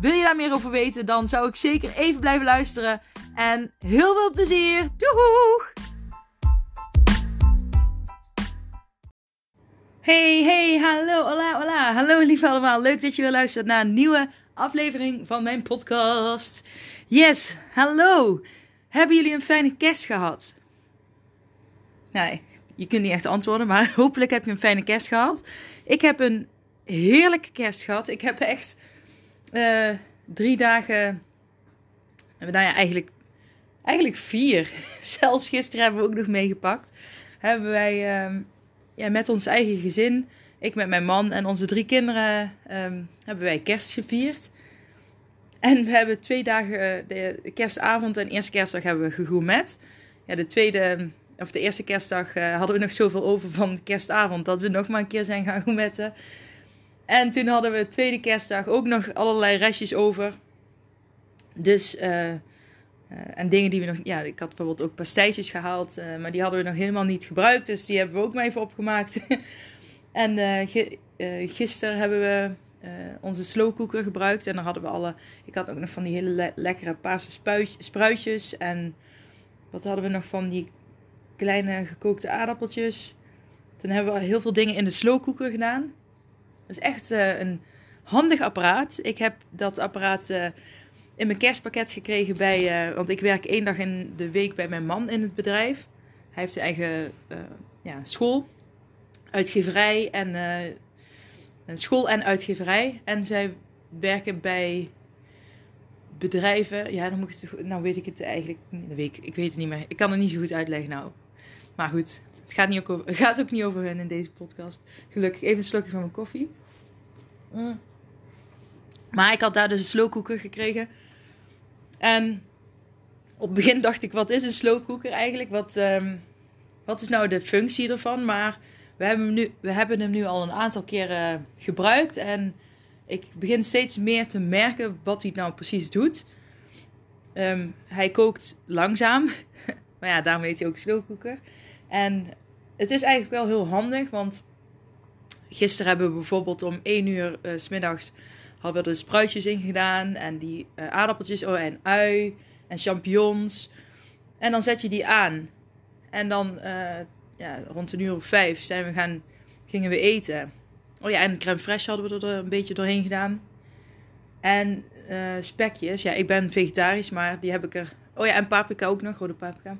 Wil je daar meer over weten, dan zou ik zeker even blijven luisteren. En heel veel plezier! Doeg! Hey, hey, hallo, hola, hola. Hallo lieve allemaal. Leuk dat je weer luistert naar een nieuwe aflevering van mijn podcast. Yes, hallo. Hebben jullie een fijne kerst gehad? Nee, je kunt niet echt antwoorden, maar hopelijk heb je een fijne kerst gehad. Ik heb een heerlijke kerst gehad. Ik heb echt uh, drie dagen. Nou eigenlijk, eigenlijk vier. Zelfs gisteren hebben we ook nog meegepakt. Hebben wij uh, ja, met ons eigen gezin, ik met mijn man en onze drie kinderen, um, hebben wij kerst gevierd. En we hebben twee dagen, de kerstavond en eerste kerstdag hebben we gegourmet. Ja, de tweede, of de eerste kerstdag uh, hadden we nog zoveel over van kerstavond dat we nog maar een keer zijn gaan gourmetten. En toen hadden we tweede kerstdag ook nog allerlei restjes over. Dus, uh, uh, en dingen die we nog, ja, ik had bijvoorbeeld ook pastijtjes gehaald, uh, maar die hadden we nog helemaal niet gebruikt. Dus die hebben we ook maar even opgemaakt. en gisteren hebben we onze slowcooker gebruikt. En dan hadden we alle, ik had ook nog van die hele le lekkere paarse spruitjes. En wat hadden we nog van die kleine gekookte aardappeltjes. Toen hebben we heel veel dingen in de slowcooker gedaan. Dat is echt uh, een handig apparaat. Ik heb dat apparaat uh, in mijn kerstpakket gekregen bij. Uh, want ik werk één dag in de week bij mijn man in het bedrijf. Hij heeft zijn eigen ja, school, uitgeverij en. school en uitgeverij. En zij werken bij bedrijven. Ja, dan moet ik. Nou, weet ik het eigenlijk. De week, ik weet het niet meer. Ik kan het niet zo goed uitleggen nou. Maar goed, het gaat, niet ook over, gaat ook niet over hun in deze podcast. Gelukkig even een slokje van mijn koffie. Mm. Maar ik had daar dus een slowcooker gekregen. En op het begin dacht ik, wat is een slowcooker eigenlijk? Wat, um, wat is nou de functie ervan? Maar we hebben, hem nu, we hebben hem nu al een aantal keren gebruikt. En ik begin steeds meer te merken wat hij nou precies doet. Um, hij kookt langzaam. maar ja, daarom heet hij ook slowcooker. En het is eigenlijk wel heel handig, want gisteren hebben we bijvoorbeeld om 1 uur uh, middags hadden we er spruitjes in gedaan en die uh, aardappeltjes oh, en ui en champignons. En dan zet je die aan. En dan uh, ja, rond een uur of vijf zijn we gaan, gingen we eten. Oh ja, en crème fraîche hadden we er een beetje doorheen gedaan. En spekjes. Ja, ik ben vegetarisch, maar die heb ik er... Oh ja, en paprika ook nog, rode paprika.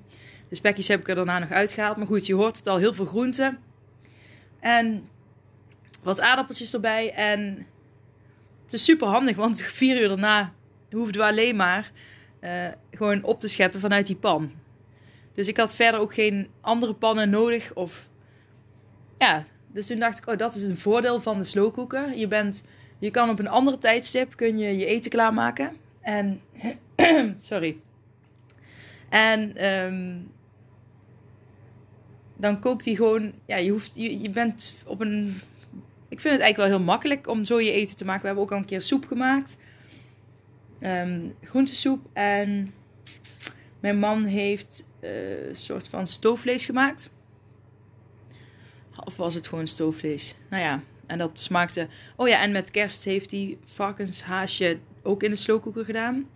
De spekjes heb ik er daarna nog uitgehaald. Maar goed, je hoort het al, heel veel groenten. En wat aardappeltjes erbij. En het is super handig, want vier uur daarna hoefden we alleen maar uh, gewoon op te scheppen vanuit die pan. Dus ik had verder ook geen andere pannen nodig. Of ja, dus toen dacht ik, oh, dat is een voordeel van de slowcooker. Je bent, je kan op een andere tijdstip kun je je eten klaarmaken. En sorry. En um, dan kookt hij gewoon. Ja, je, hoeft, je, je bent op een. Ik vind het eigenlijk wel heel makkelijk om zo je eten te maken. We hebben ook al een keer soep gemaakt. Um, groentesoep. En mijn man heeft uh, een soort van stoofvlees gemaakt. Of was het gewoon stoofvlees? Nou ja, en dat smaakte. Oh ja, en met kerst heeft hij varkenshaasje ook in de slowcooker gedaan.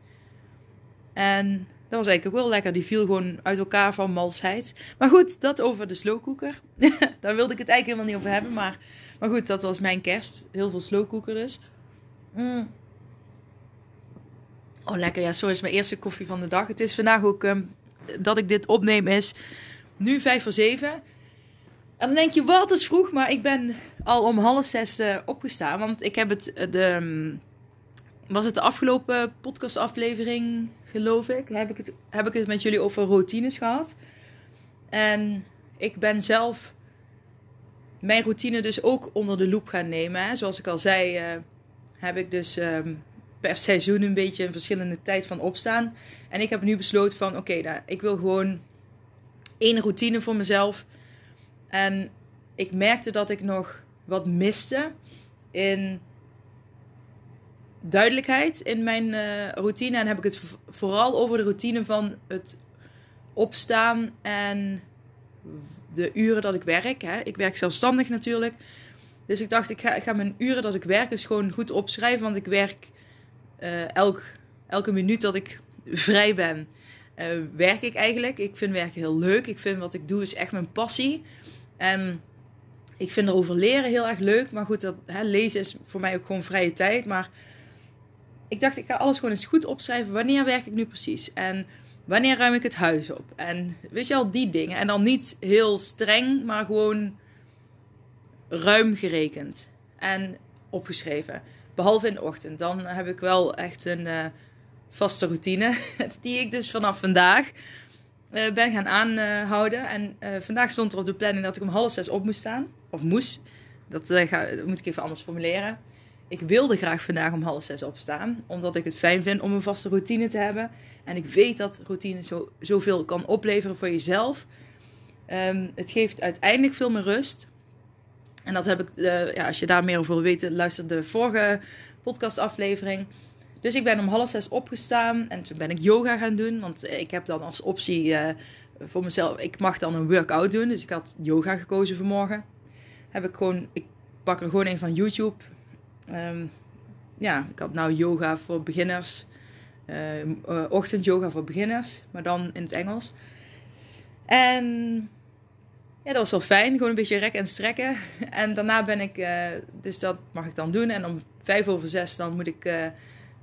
En dat was eigenlijk ook wel lekker. Die viel gewoon uit elkaar van malsheid. Maar goed, dat over de slowcooker. Daar wilde ik het eigenlijk helemaal niet over hebben. Maar, maar goed, dat was mijn kerst. Heel veel slowcooker dus. Mm. Oh, lekker. Ja, zo is mijn eerste koffie van de dag. Het is vandaag ook um, dat ik dit opneem is nu vijf voor zeven. En dan denk je, wat is vroeg. Maar ik ben al om half zes uh, opgestaan. Want ik heb het... Uh, de, um, was het de afgelopen podcastaflevering, geloof ik, heb ik, het, heb ik het met jullie over routines gehad. En ik ben zelf mijn routine dus ook onder de loep gaan nemen. Hè. Zoals ik al zei, uh, heb ik dus um, per seizoen een beetje een verschillende tijd van opstaan. En ik heb nu besloten van oké, ik wil gewoon één routine voor mezelf. En ik merkte dat ik nog wat miste in duidelijkheid in mijn uh, routine. En heb ik het vooral over de routine van het opstaan en de uren dat ik werk. Hè. Ik werk zelfstandig natuurlijk. Dus ik dacht, ik ga, ik ga mijn uren dat ik werk eens gewoon goed opschrijven. Want ik werk uh, elk, elke minuut dat ik vrij ben, uh, werk ik eigenlijk. Ik vind werken heel leuk. Ik vind wat ik doe is echt mijn passie. En ik vind erover leren heel erg leuk. Maar goed, dat, hè, lezen is voor mij ook gewoon vrije tijd. Maar ik dacht, ik ga alles gewoon eens goed opschrijven. Wanneer werk ik nu precies? En wanneer ruim ik het huis op? En weet je al, die dingen. En dan niet heel streng, maar gewoon ruim gerekend. En opgeschreven. Behalve in de ochtend. Dan heb ik wel echt een uh, vaste routine. Die ik dus vanaf vandaag uh, ben gaan aanhouden. En uh, vandaag stond er op de planning dat ik om half zes op moest staan. Of moest. Dat, ga, dat moet ik even anders formuleren ik wilde graag vandaag om half zes opstaan. Omdat ik het fijn vind om een vaste routine te hebben. En ik weet dat routine zo, zoveel kan opleveren voor jezelf. Um, het geeft uiteindelijk veel meer rust. En dat heb ik, uh, ja, als je daar meer over wil weten, luister de vorige podcastaflevering. Dus ik ben om half zes opgestaan en toen ben ik yoga gaan doen. Want ik heb dan als optie uh, voor mezelf, ik mag dan een workout doen. Dus ik had yoga gekozen vanmorgen. Heb ik gewoon, ik pak er gewoon een van YouTube. Um, ja, ik had nou yoga voor beginners. Uh, uh, ochtendyoga voor beginners, maar dan in het Engels. En ja, dat was wel fijn. Gewoon een beetje rekken en strekken. En daarna ben ik, uh, dus dat mag ik dan doen. En om vijf over zes dan moet ik,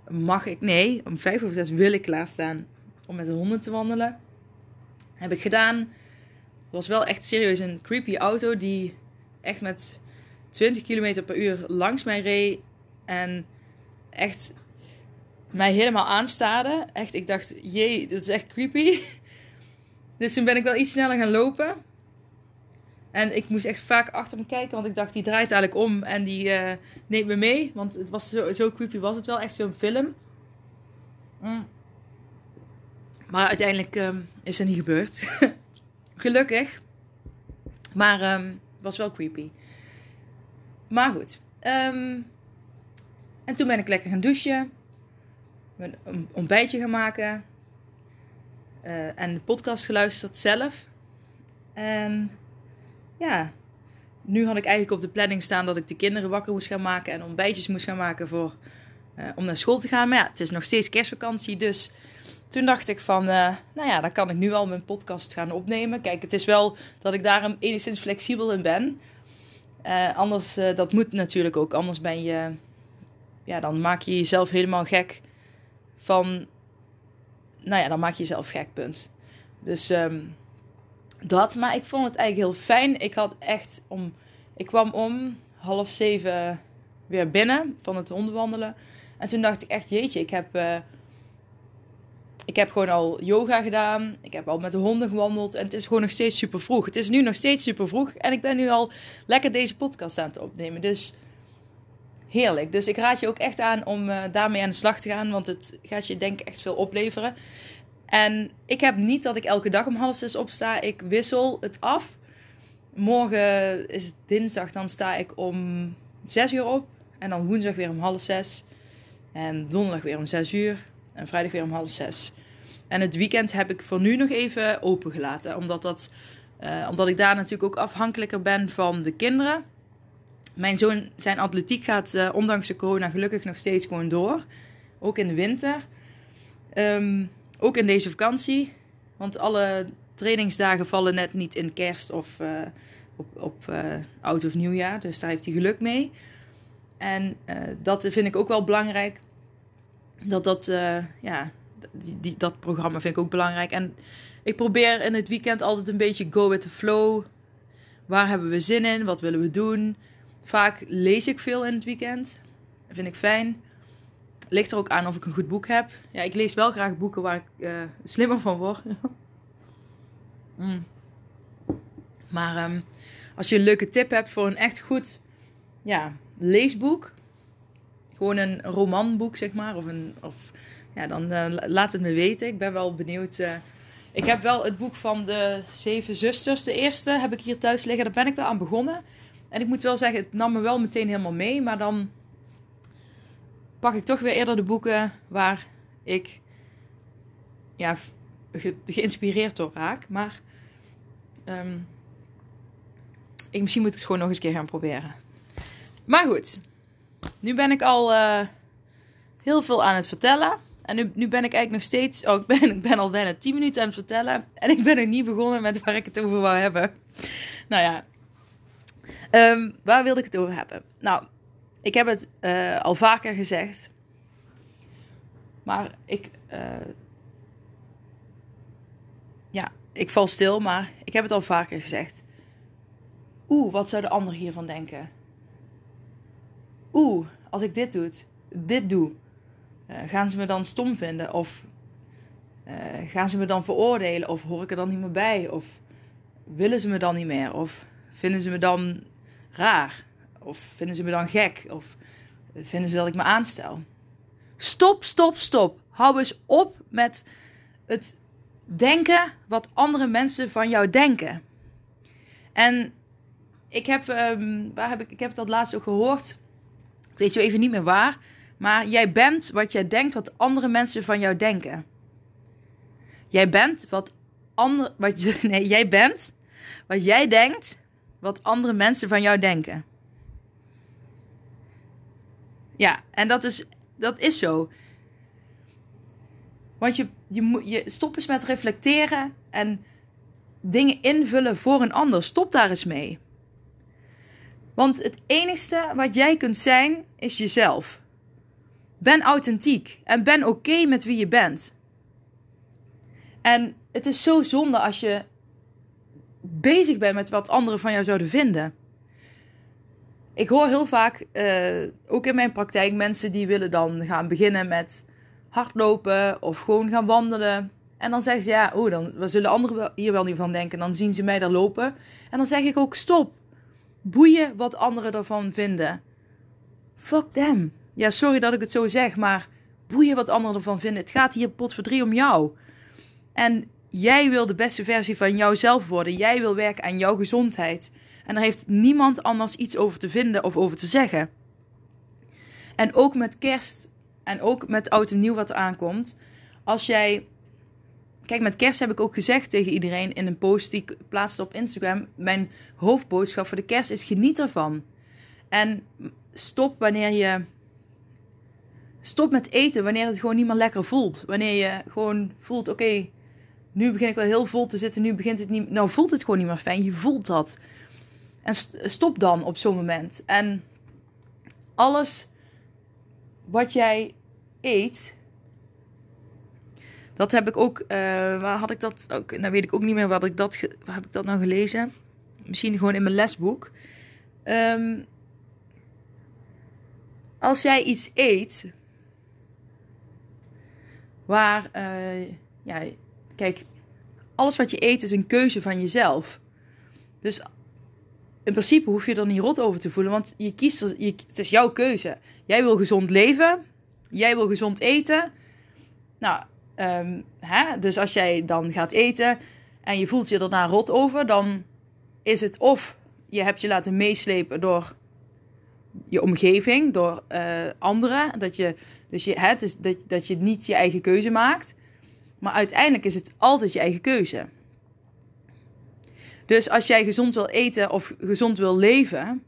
mag ik, nee, om vijf over zes wil ik klaarstaan om met de honden te wandelen. Heb ik gedaan. Het was wel echt serieus een creepy auto die echt met 20 km per uur langs mij reed. En echt mij helemaal aanstaarde. Echt, ik dacht, jee, dat is echt creepy. Dus toen ben ik wel iets sneller gaan lopen. En ik moest echt vaak achter me kijken, want ik dacht, die draait eigenlijk om en die uh, neemt me mee. Want het was zo, zo creepy, was het wel echt zo'n film. Mm. Maar uiteindelijk um, is er niet gebeurd. Gelukkig. Maar het was wel creepy. Maar goed. Um, en toen ben ik lekker gaan douchen. Een ontbijtje gaan maken. Uh, en de podcast geluisterd zelf. En ja, nu had ik eigenlijk op de planning staan dat ik de kinderen wakker moest gaan maken. En ontbijtjes moest gaan maken voor, uh, om naar school te gaan. Maar ja, het is nog steeds kerstvakantie. Dus toen dacht ik van, uh, nou ja, dan kan ik nu al mijn podcast gaan opnemen. Kijk, het is wel dat ik daar enigszins flexibel in ben. Uh, anders, uh, dat moet natuurlijk ook. Anders ben je, ja, dan maak je jezelf helemaal gek van, nou ja, dan maak je jezelf gek, punt. Dus um, dat, maar ik vond het eigenlijk heel fijn. Ik had echt om, ik kwam om half zeven weer binnen van het hondenwandelen. En toen dacht ik echt, jeetje, ik heb, uh, ik heb gewoon al yoga gedaan. Ik heb al met de honden gewandeld. En het is gewoon nog steeds super vroeg. Het is nu nog steeds super vroeg. En ik ben nu al lekker deze podcast aan het opnemen. Dus heerlijk. Dus ik raad je ook echt aan om uh, daarmee aan de slag te gaan. Want het gaat je denk ik echt veel opleveren. En ik heb niet dat ik elke dag om half zes opsta. Ik wissel het af. Morgen is het dinsdag. Dan sta ik om zes uur op. En dan woensdag weer om half zes. En donderdag weer om zes uur. En vrijdag weer om half zes. En het weekend heb ik voor nu nog even opengelaten. Omdat, dat, uh, omdat ik daar natuurlijk ook afhankelijker ben van de kinderen. Mijn zoon, zijn atletiek gaat uh, ondanks de corona gelukkig nog steeds gewoon door. Ook in de winter. Um, ook in deze vakantie. Want alle trainingsdagen vallen net niet in kerst of uh, op, op oud of nieuwjaar. Dus daar heeft hij geluk mee. En dat vind ik ook wel belangrijk dat dat, uh, ja, die, die, dat programma vind ik ook belangrijk. En ik probeer in het weekend altijd een beetje go with the flow. Waar hebben we zin in? Wat willen we doen? Vaak lees ik veel in het weekend. Dat vind ik fijn. Ligt er ook aan of ik een goed boek heb. Ja, ik lees wel graag boeken waar ik uh, slimmer van word. mm. Maar um, als je een leuke tip hebt voor een echt goed ja, leesboek gewoon een romanboek, zeg maar. Of, een, of ja, dan uh, laat het me weten. Ik ben wel benieuwd. Uh, ik heb wel het boek van de Zeven Zusters, de eerste, heb ik hier thuis liggen. Daar ben ik wel aan begonnen. En ik moet wel zeggen, het nam me wel meteen helemaal mee. Maar dan pak ik toch weer eerder de boeken waar ik ja, ge geïnspireerd door raak. Maar um, ik, misschien moet ik het gewoon nog eens keer gaan proberen. Maar goed, nu ben ik al uh, heel veel aan het vertellen. En nu, nu ben ik eigenlijk nog steeds. Oh, ik ben, ik ben al bijna 10 minuten aan het vertellen. En ik ben nog niet begonnen met waar ik het over wou hebben. Nou ja. Um, waar wilde ik het over hebben? Nou, ik heb het uh, al vaker gezegd. Maar ik. Uh, ja, ik val stil, maar ik heb het al vaker gezegd. Oeh, wat zou de ander hiervan denken? Oeh, als ik dit doe, dit doe, uh, gaan ze me dan stom vinden? Of uh, gaan ze me dan veroordelen? Of hoor ik er dan niet meer bij? Of willen ze me dan niet meer? Of vinden ze me dan raar? Of vinden ze me dan gek? Of vinden ze dat ik me aanstel? Stop, stop, stop. Hou eens op met het denken wat andere mensen van jou denken. En ik heb, um, waar heb ik, ik heb dat laatst ook gehoord. Ik weet zo even niet meer waar. Maar jij bent wat jij denkt wat andere mensen van jou denken. Jij bent wat andere. Wat nee, jij bent wat jij denkt wat andere mensen van jou denken. Ja, en dat is, dat is zo. Want je, je, je stop eens met reflecteren en dingen invullen voor een ander. Stop daar eens mee. Want het enigste wat jij kunt zijn, is jezelf. Ben authentiek en ben oké met wie je bent. En het is zo zonde als je bezig bent met wat anderen van jou zouden vinden. Ik hoor heel vaak, uh, ook in mijn praktijk, mensen die willen dan gaan beginnen met hardlopen of gewoon gaan wandelen. En dan zeggen ze, ja, oh, dan zullen anderen hier wel niet van denken. Dan zien ze mij daar lopen. En dan zeg ik ook, stop. Boeien wat anderen ervan vinden. Fuck them. Ja, sorry dat ik het zo zeg, maar boeien wat anderen ervan vinden. Het gaat hier potverdrie om jou. En jij wil de beste versie van jouzelf worden. Jij wil werken aan jouw gezondheid. En daar heeft niemand anders iets over te vinden of over te zeggen. En ook met kerst en ook met oud en nieuw wat er aankomt. Als jij. Kijk, met kerst heb ik ook gezegd tegen iedereen in een post die ik plaatste op Instagram. Mijn hoofdboodschap voor de kerst is: geniet ervan. En stop wanneer je. Stop met eten wanneer het gewoon niet meer lekker voelt. Wanneer je gewoon voelt: oké, nu begin ik wel heel vol te zitten. Nu begint het niet. Nou, voelt het gewoon niet meer fijn. Je voelt dat. En stop dan op zo'n moment. En alles wat jij eet. Dat heb ik ook. Uh, waar had ik dat ook? Nou weet ik ook niet meer wat ik dat. Waar heb ik dat nou gelezen? Misschien gewoon in mijn lesboek. Um, als jij iets eet. Waar. Uh, ja, kijk. Alles wat je eet is een keuze van jezelf. Dus in principe hoef je er niet rot over te voelen, want je kiest het is jouw keuze. Jij wil gezond leven, jij wil gezond eten. Nou, um, hè? dus als jij dan gaat eten en je voelt je daarna rot over, dan is het of je hebt je laten meeslepen door je omgeving, door uh, anderen. Dat je, dus je, hè, dus dat, dat je niet je eigen keuze maakt. Maar uiteindelijk is het altijd je eigen keuze. Dus als jij gezond wil eten of gezond wil leven,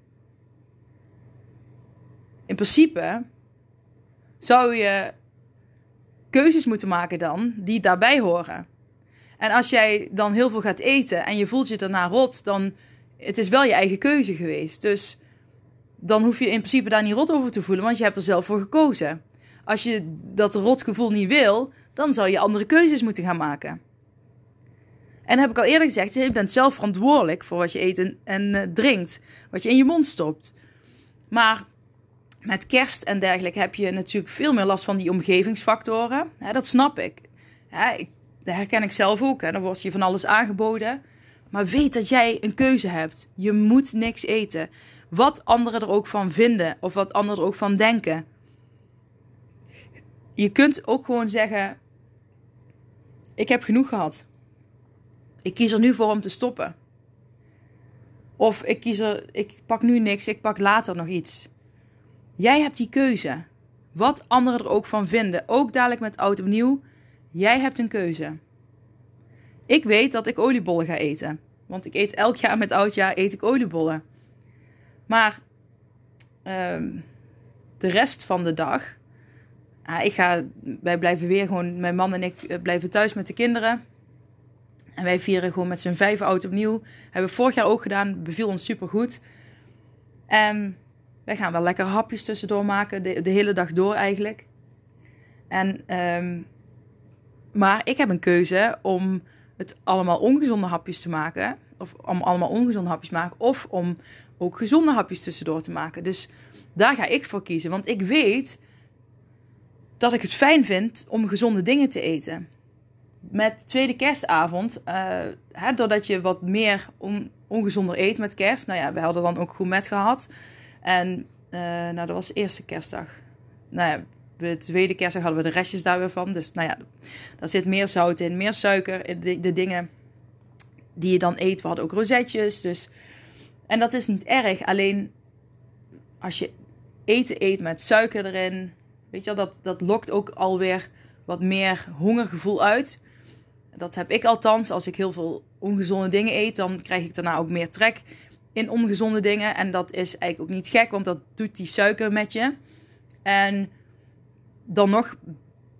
in principe zou je keuzes moeten maken dan die daarbij horen. En als jij dan heel veel gaat eten en je voelt je daarna rot, dan het is wel je eigen keuze geweest. Dus dan hoef je in principe daar niet rot over te voelen, want je hebt er zelf voor gekozen. Als je dat rotgevoel niet wil, dan zal je andere keuzes moeten gaan maken. En heb ik al eerder gezegd, je bent zelf verantwoordelijk voor wat je eet en, uh, drinkt. Wat je in je mond stopt. Maar met kerst en dergelijke heb je natuurlijk veel meer last van die omgevingsfactoren. dat snap ik. ik. Dat herken ik zelf ook. Hè. Dan wordt je van alles aangeboden. Maar weet dat jij een keuze hebt. Je moet niks eten. Wat anderen er ook van vinden of wat anderen er ook van denken. je kunt ook gewoon zeggen: Ik heb genoeg gehad. Ik kies er nu voor om te stoppen. Of ik kies er, ik pak nu niks, ik pak later nog iets. Jij hebt die keuze. Wat anderen er ook van vinden. Ook dadelijk met oud opnieuw. Jij hebt een keuze. Ik weet dat ik oliebollen ga eten. Want ik eet elk jaar met oudjaar eet ik oliebollen. Maar ehm, de rest van de dag. ik ga, wij blijven weer gewoon, mijn man en ik eh, blijven thuis met de kinderen. En wij vieren gewoon met z'n vijf oud opnieuw. Hebben we vorig jaar ook gedaan. Beviel ons super goed. En wij gaan wel lekker hapjes tussendoor maken. De, hele dag door eigenlijk. En, um, maar ik heb een keuze om het allemaal ongezonde hapjes te maken. Of om allemaal ongezonde hapjes te maken. Of om ook gezonde hapjes tussendoor te maken. Dus daar ga ik voor kiezen. Want ik weet dat ik het fijn vind om gezonde dingen te eten. Met tweede kerstavond, uh, hè, doordat je wat meer on, ongezonder eet met kerst. Nou ja, we hadden dan ook gourmet gehad. En uh, nou, dat was de eerste kerstdag. Nou ja, de tweede kerstdag hadden we de restjes daar weer van. Dus nou ja, daar zit meer zout in, meer suiker in de, de dingen die je dan eet. We hadden ook rozetjes. Dus... En dat is niet erg. Alleen als je eten eet met suiker erin, weet je wel, dat, dat lokt ook alweer wat meer hongergevoel uit. Dat heb ik althans. Als ik heel veel ongezonde dingen eet, dan krijg ik daarna ook meer trek in ongezonde dingen. En dat is eigenlijk ook niet gek, want dat doet die suiker met je. En dan nog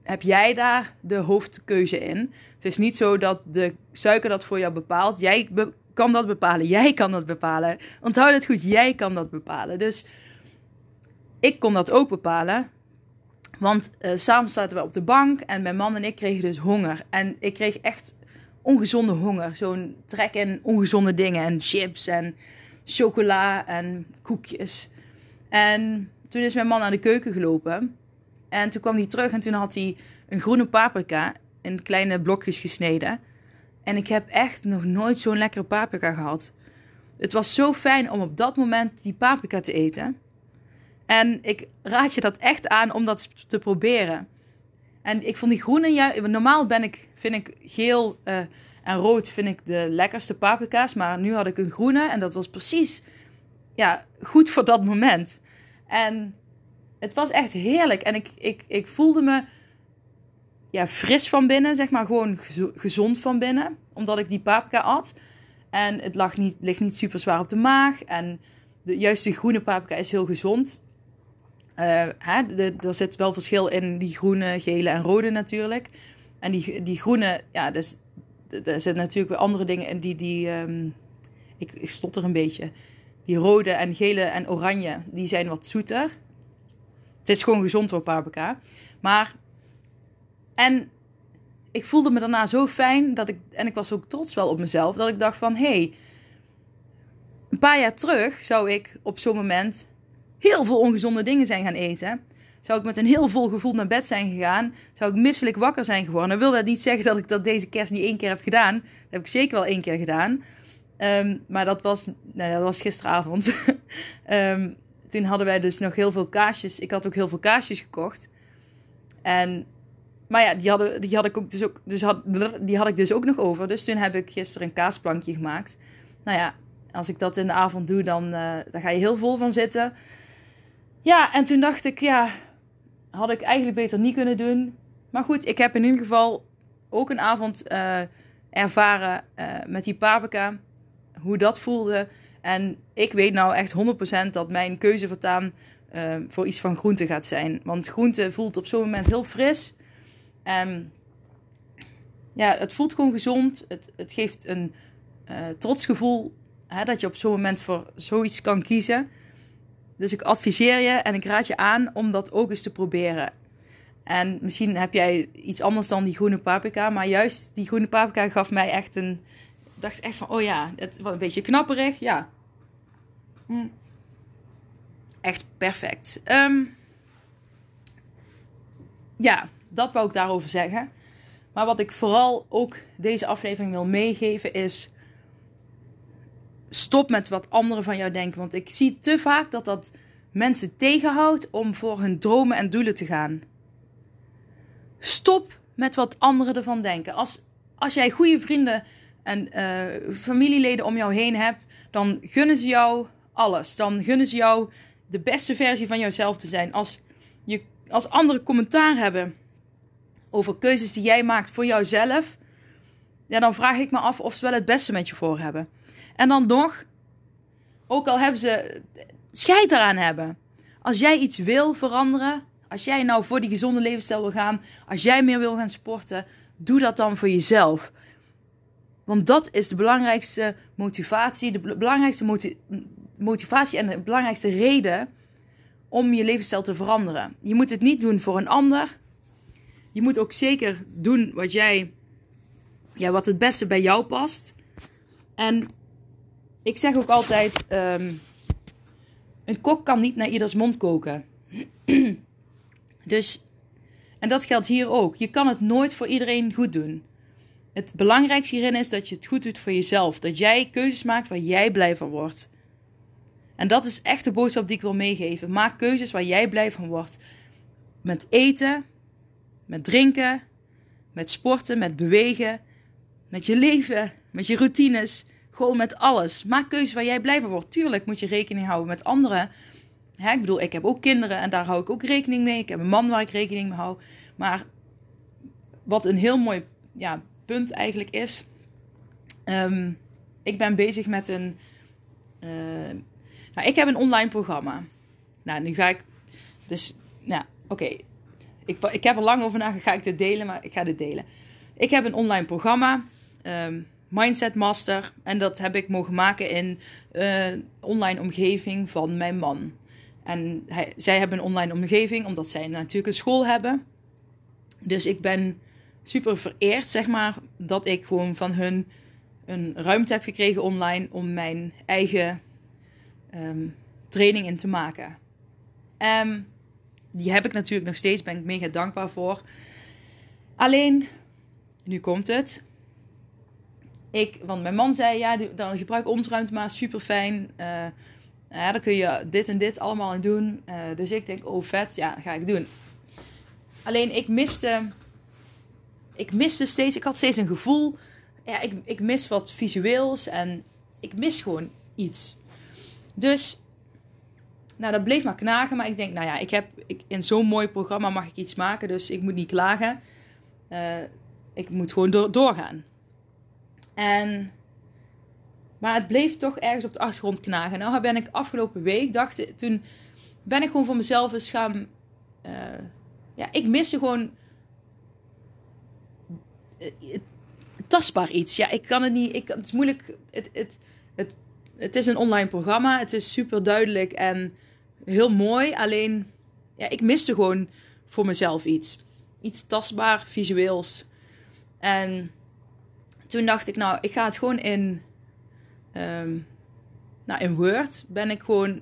heb jij daar de hoofdkeuze in. Het is niet zo dat de suiker dat voor jou bepaalt. Jij kan dat bepalen. Jij kan dat bepalen. Onthoud het goed, jij kan dat bepalen. Dus ik kon dat ook bepalen. Want uh, zaten we op de bank en mijn man en ik kregen dus honger. En ik kreeg echt ongezonde honger. Zo'n trek in ongezonde dingen. En chips en chocola en koekjes. En toen is mijn man naar de keuken gelopen. En toen kwam hij terug en toen had hij een groene paprika in kleine blokjes gesneden. En ik heb echt nog nooit zo'n lekkere paprika gehad. Het was zo fijn om op dat moment die paprika te eten. En ik raad je dat echt aan om dat te proberen. En ik vond die groene, ja, normaal ben ik, vind ik geel uh, en rood vind ik de lekkerste paprika's. Maar nu had ik een groene en dat was precies ja, goed voor dat moment. En het was echt heerlijk. En ik, ik, ik voelde me ja, fris van binnen, zeg maar gewoon gezond van binnen. Omdat ik die paprika at. En het lag niet, ligt niet super zwaar op de maag. En de, juist de groene paprika is heel gezond. Uh, hè, er zit wel verschil in die groene, gele en rode natuurlijk. En die, die groene, ja, dus, er zitten natuurlijk weer andere dingen in die... die um, ik, ik stotter een beetje. Die rode en gele en oranje, die zijn wat zoeter. Het is gewoon gezond voor paprika. Maar, en ik voelde me daarna zo fijn dat ik, en ik was ook trots wel op mezelf, dat ik dacht van, hé, hey, een paar jaar terug zou ik op zo'n moment heel veel ongezonde dingen zijn gaan eten. Zou ik met een heel vol gevoel naar bed zijn gegaan. Zou ik misselijk wakker zijn geworden. Dan wil dat niet zeggen dat ik dat deze kerst niet één keer heb gedaan. Dat heb ik zeker wel één keer gedaan. Um, maar dat was, nee, dat was gisteravond. um, toen hadden wij dus nog heel veel kaasjes. Ik had ook heel veel kaasjes gekocht. En, maar ja, die, hadden, die had ik ook dus ook, dus had, die had ik dus ook nog over. Dus toen heb ik gisteren een kaasplankje gemaakt. Nou ja, als ik dat in de avond doe, dan, uh, dan ga je heel vol van zitten. Ja, en toen dacht ik, ja, had ik eigenlijk beter niet kunnen doen. Maar goed, ik heb in ieder geval ook een avond uh, ervaren uh, met die paprika. Hoe dat voelde. En ik weet nou echt 100% dat mijn keuze voortaan uh, voor iets van groente gaat zijn. Want groente voelt op zo'n moment heel fris. En ja, het voelt gewoon gezond. Het, het geeft een trots gevoel hè, dat je op zo'n moment voor zoiets kan kiezen. Dus ik adviseer je en ik raad je aan om dat ook eens te proberen. En misschien heb jij iets anders dan die groene paprika. Maar juist die groene paprika gaf mij echt een. Ik dacht echt van, oh ja, het was een beetje knapperig. Ja. Hm. Echt perfect. Um, ja, dat wou ik daarover zeggen. Maar wat ik vooral ook deze aflevering wil meegeven is stop met wat anderen van jou denken. Want ik zie te vaak dat dat mensen tegenhoudt om voor hun dromen en doelen te gaan. Stop met wat anderen ervan denken. Als, als jij goede vrienden en uh, familieleden om jou heen hebt, dan gunnen ze jou alles. Dan gunnen ze jou de beste versie van jouzelf te zijn. Als, je, als anderen commentaar hebben over keuzes die jij maakt voor jouzelf, ja, dan vraag ik me af of ze wel het beste met je voor hebben. En dan nog, ook al hebben ze scheid eraan hebben. Als jij iets wil veranderen, als jij nou voor die gezonde levensstijl wil gaan, als jij meer wil gaan sporten, doe dat dan voor jezelf. Want dat is de belangrijkste motivatie, de belangrijkste motivatie en de belangrijkste reden om je levensstijl te veranderen. Je moet het niet doen voor een ander. Je moet ook zeker doen wat jij, ja, wat het beste bij jou past. En ik zeg ook altijd: ehm, een kok kan niet naar ieders mond koken. dus, en dat geldt hier ook. Je kan het nooit voor iedereen goed doen. Het belangrijkste hierin is dat je het goed doet voor jezelf. Dat jij keuzes maakt waar jij blij van wordt. En dat is echt de boodschap die ik wil meegeven. Maak keuzes waar jij blij van wordt. Met eten, met drinken, met sporten, met bewegen, met je leven, met je routines. Gewoon met alles. Maak keuzes waar jij blij van wordt. Tuurlijk moet je rekening houden met anderen. Hè, ik bedoel, ik heb ook kinderen en daar hou ik ook rekening mee. Ik heb een man waar ik rekening mee hou. Maar wat een heel mooi ja, punt eigenlijk is. Ehm, ik ben bezig met een. Uh, nou, ik heb een online programma. Nou, nu ga ik. Dus, nou, oké. Ik, ik heb er lang over nagedacht. Ga ik dit delen? Maar ik ga dit delen. Ik heb een online programma. Um, Mindset Master. En dat heb ik mogen maken in uh, online omgeving van mijn man. En zij hebben een online omgeving, omdat zij natuurlijk een school hebben. Dus ik ben super vereerd, zeg maar, dat ik gewoon van hun een ruimte heb gekregen online om mijn eigen um, training in te maken. Um, die heb ik natuurlijk nog steeds, ben ik mega dankbaar voor. Alleen, nu komt het. Ik, want mijn man zei, ja, dan gebruik ons ruimte maar, super fijn. Uh, ja, dan kun je dit en dit allemaal in doen. Uh, dus ik denk, oh vet, ja, ga ik doen. Alleen ik miste, ik miste steeds, ik had steeds een gevoel. Ja, ik, ik mis wat visueels en ik mis gewoon iets. Dus, nou, dat bleef maar knagen. Maar ik denk, nou ja, ik heb ik, in zo'n mooi programma mag ik iets maken, dus ik moet niet klagen. Uh, ik moet gewoon door, doorgaan. En, maar het bleef toch ergens op de achtergrond knagen. Nou ben ik afgelopen week, dacht, toen ben ik gewoon voor mezelf eens gaan... Uh, ja, ik miste gewoon... Uh, tastbaar iets. Ja, ik kan het niet... Ik, het is moeilijk... Het, het, het, het is een online programma. Het is super duidelijk en heel mooi. Alleen, ja, ik miste gewoon voor mezelf iets. Iets tastbaar, visueels. En toen dacht ik, nou, ik ga het gewoon in, um, nou, in Word ben ik gewoon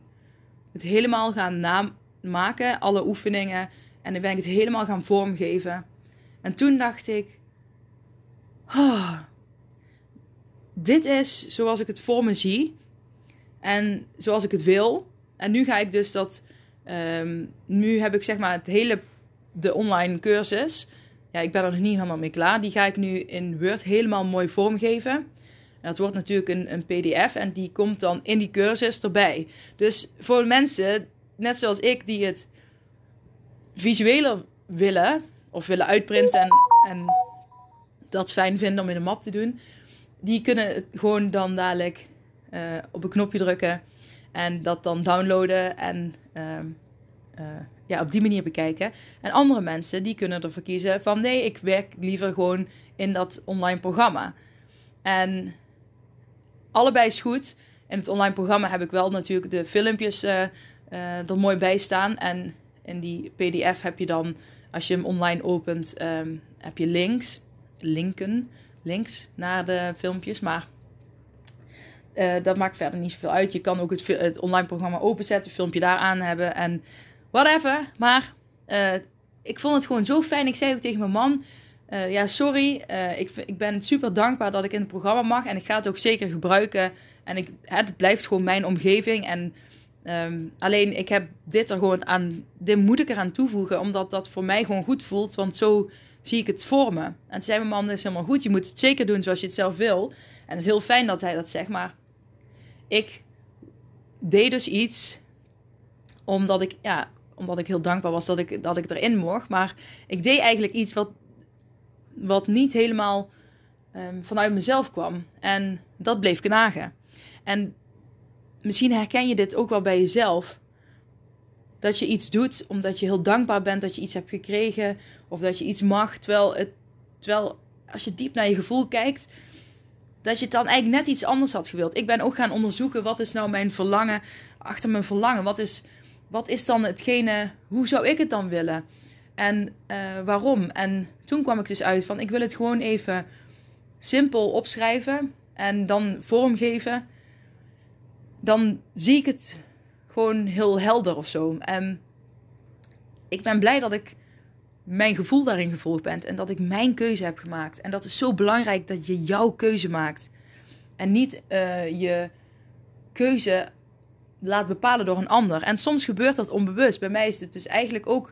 het helemaal gaan namaken, alle oefeningen. En dan ben ik het helemaal gaan vormgeven. En toen dacht ik, oh, dit is zoals ik het voor me zie. En zoals ik het wil. En nu ga ik dus dat, um, nu heb ik zeg maar het hele, de online cursus ja, ik ben er nog niet helemaal mee klaar. Die ga ik nu in Word helemaal mooi vormgeven. En dat wordt natuurlijk een, een PDF en die komt dan in die cursus erbij. Dus voor mensen, net zoals ik, die het visueler willen of willen uitprinten en, en dat fijn vinden om in een map te doen, die kunnen het gewoon dan dadelijk uh, op een knopje drukken en dat dan downloaden en uh, uh, ja, op die manier bekijken. En andere mensen die kunnen ervoor kiezen van nee, ik werk liever gewoon in dat online programma. En allebei is goed. In het online programma heb ik wel natuurlijk de filmpjes uh, uh, er mooi bij staan. En in die PDF heb je dan, als je hem online opent, um, heb je links, linken, links naar de filmpjes. Maar dat maakt verder niet zoveel uit. Je kan ook het, het online programma openzetten, filmpje daar aan hebben en whatever. Maar uh, ik vond het gewoon zo fijn. Ik zei ook tegen mijn man: uh, Ja, sorry. Uh, ik, ik ben super dankbaar dat ik in het programma mag. En ik ga het ook zeker gebruiken. En ik, het blijft gewoon mijn omgeving. En Ehm, alleen ik heb dit er gewoon aan, dit moet ik eraan toevoegen, omdat dat voor mij gewoon goed voelt, want zo zie ik het voor me. En toen zei mijn man, dat is helemaal goed, je moet het zeker doen zoals je het zelf wil. En het is heel fijn dat hij dat zegt, maar ik deed dus iets omdat ik, ja, omdat ik heel dankbaar was dat ik, dat ik erin mocht. Maar ik deed eigenlijk iets wat, wat niet helemaal um, vanuit mezelf kwam. En dat bleef knagen. En misschien herken je dit ook wel bij jezelf. Dat je iets doet omdat je heel dankbaar bent dat je iets hebt gekregen. Of dat je iets mag. Terwijl, het, terwijl als je diep naar je gevoel kijkt, dat je het dan eigenlijk net iets anders had gewild. Ik ben ook gaan onderzoeken wat is nou mijn verlangen achter mijn verlangen. Wat is, wat is dan hetgene, hoe zou ik het dan willen? En uh, waarom? En toen kwam ik dus uit van ik wil het gewoon even simpel opschrijven en dan vormgeven. Dan zie ik het gewoon heel helder of zo. En ik ben blij dat ik mijn gevoel daarin gevolgd ben en dat ik mijn keuze heb gemaakt. En dat is zo belangrijk dat je jouw keuze maakt. En niet uh, je keuze laat bepalen door een ander. En soms gebeurt dat onbewust. Bij mij is het dus eigenlijk ook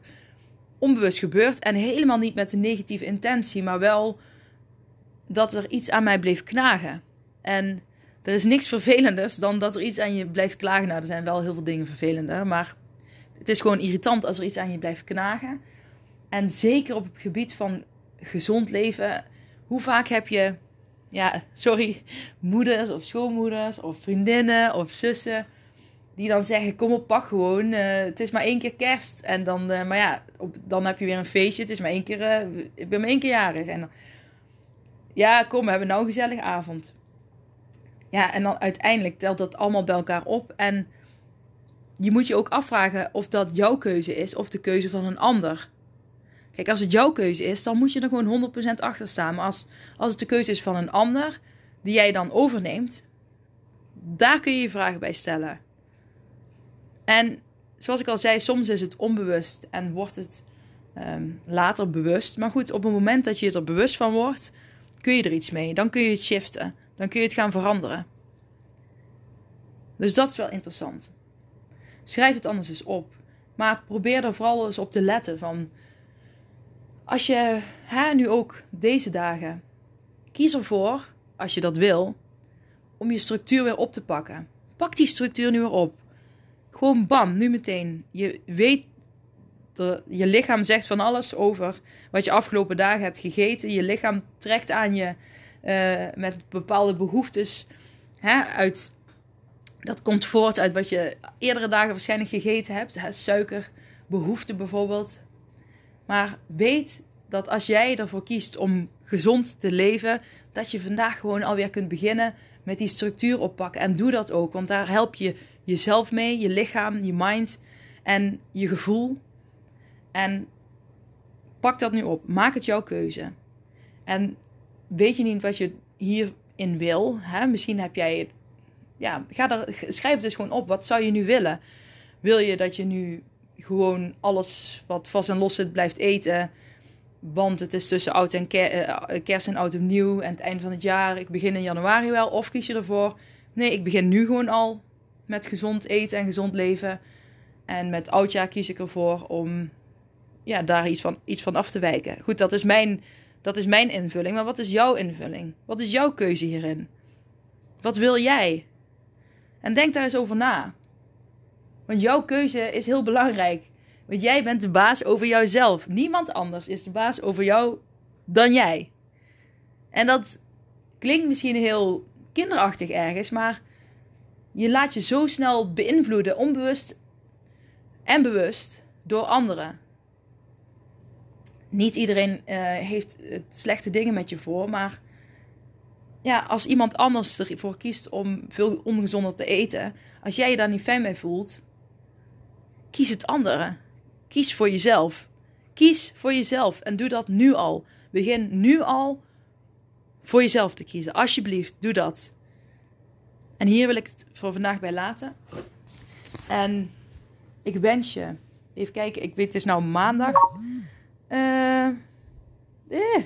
onbewust gebeurd. En helemaal niet met een negatieve intentie, maar wel dat er iets aan mij bleef knagen. En er is niks vervelenders dan dat er iets aan je blijft klagen. Nou, er zijn wel heel veel dingen vervelender, maar het is gewoon irritant als er iets aan je blijft knagen. En zeker op het gebied van gezond leven. Hoe vaak heb je, ja, sorry, moeders of schoonmoeders of vriendinnen of zussen die dan zeggen: Kom op, pak gewoon. Uh, het is maar één keer kerst. En dan, uh, maar ja, op, dan heb je weer een feestje. Het is maar één keer. Uh, ik ben maar één keer jarig. En ja, kom, we hebben nou een gezellige avond. Ja, en dan uiteindelijk telt dat allemaal bij elkaar op. En je moet je ook afvragen of dat jouw keuze is of de keuze van een ander. Kijk, als het jouw keuze is, dan moet je er gewoon 100% achter staan. Maar als, als het de keuze is van een ander, die jij dan overneemt, daar kun je je vragen bij stellen. En zoals ik al zei, soms is het onbewust en wordt het ehm, later bewust. Maar goed, op het moment dat je er bewust van wordt, kun je er iets mee. Dan kun je het shiften. Dan kun je het gaan veranderen. Dus dat is wel interessant. Schrijf het anders eens op. Maar probeer er vooral eens op te letten van. Als je hè, nu ook deze dagen kies ervoor, als je dat wil, om je structuur weer op te pakken. Pak die structuur nu weer op. Gewoon bam, nu meteen. Je weet, de, je lichaam zegt van alles over wat je afgelopen dagen hebt gegeten. Je lichaam trekt aan je uh, met bepaalde behoeftes hè, uit. Dat komt voort uit wat je eerdere dagen waarschijnlijk gegeten hebt. Hè, suikerbehoefte bijvoorbeeld. Maar weet dat als jij ervoor kiest om gezond te leven, dat je vandaag gewoon alweer kunt beginnen met die structuur oppakken. En doe dat ook, want daar help je jezelf mee, je lichaam, je mind en je gevoel. En pak dat nu op. Maak het jouw keuze. En weet je niet wat je hierin wil? Hè? Misschien heb jij. Ja, ga er, schrijf dus gewoon op. Wat zou je nu willen? Wil je dat je nu gewoon alles wat vast en los zit blijft eten? Want het is tussen oud en eh, kerst en oud en nieuw en het eind van het jaar. Ik begin in januari wel. Of kies je ervoor? Nee, ik begin nu gewoon al met gezond eten en gezond leven. En met oudjaar kies ik ervoor om ja, daar iets van, iets van af te wijken. Goed, dat is, mijn, dat is mijn invulling. Maar wat is jouw invulling? Wat is jouw keuze hierin? Wat wil jij? En denk daar eens over na. Want jouw keuze is heel belangrijk. Want jij bent de baas over jouzelf. Niemand anders is de baas over jou dan jij. En dat klinkt misschien heel kinderachtig ergens, maar je laat je zo snel beïnvloeden, onbewust en bewust, door anderen. Niet iedereen uh, heeft slechte dingen met je voor, maar ja, als iemand anders ervoor kiest om veel ongezonder te eten, als jij je daar niet fijn mee voelt, kies het andere. Kies voor jezelf. Kies voor jezelf en doe dat nu al. Begin nu al voor jezelf te kiezen. Alsjeblieft, doe dat. En hier wil ik het voor vandaag bij laten. En ik wens je. Even kijken, ik weet, het is nou maandag. Uh, eh,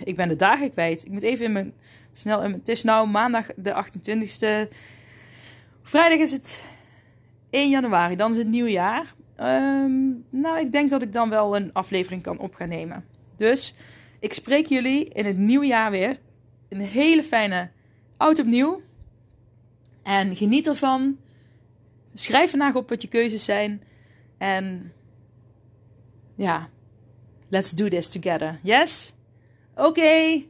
ik ben de dagen kwijt. Ik moet even in mijn. Snel in mijn. Het is nou maandag de 28e. Vrijdag is het 1 januari, dan is het nieuwjaar. Um, nou, ik denk dat ik dan wel een aflevering kan op gaan nemen. Dus ik spreek jullie in het nieuwe jaar weer. Een hele fijne oud opnieuw. En geniet ervan. Schrijf vandaag op wat je keuzes zijn. En ja, let's do this together. Yes? Oké. Okay.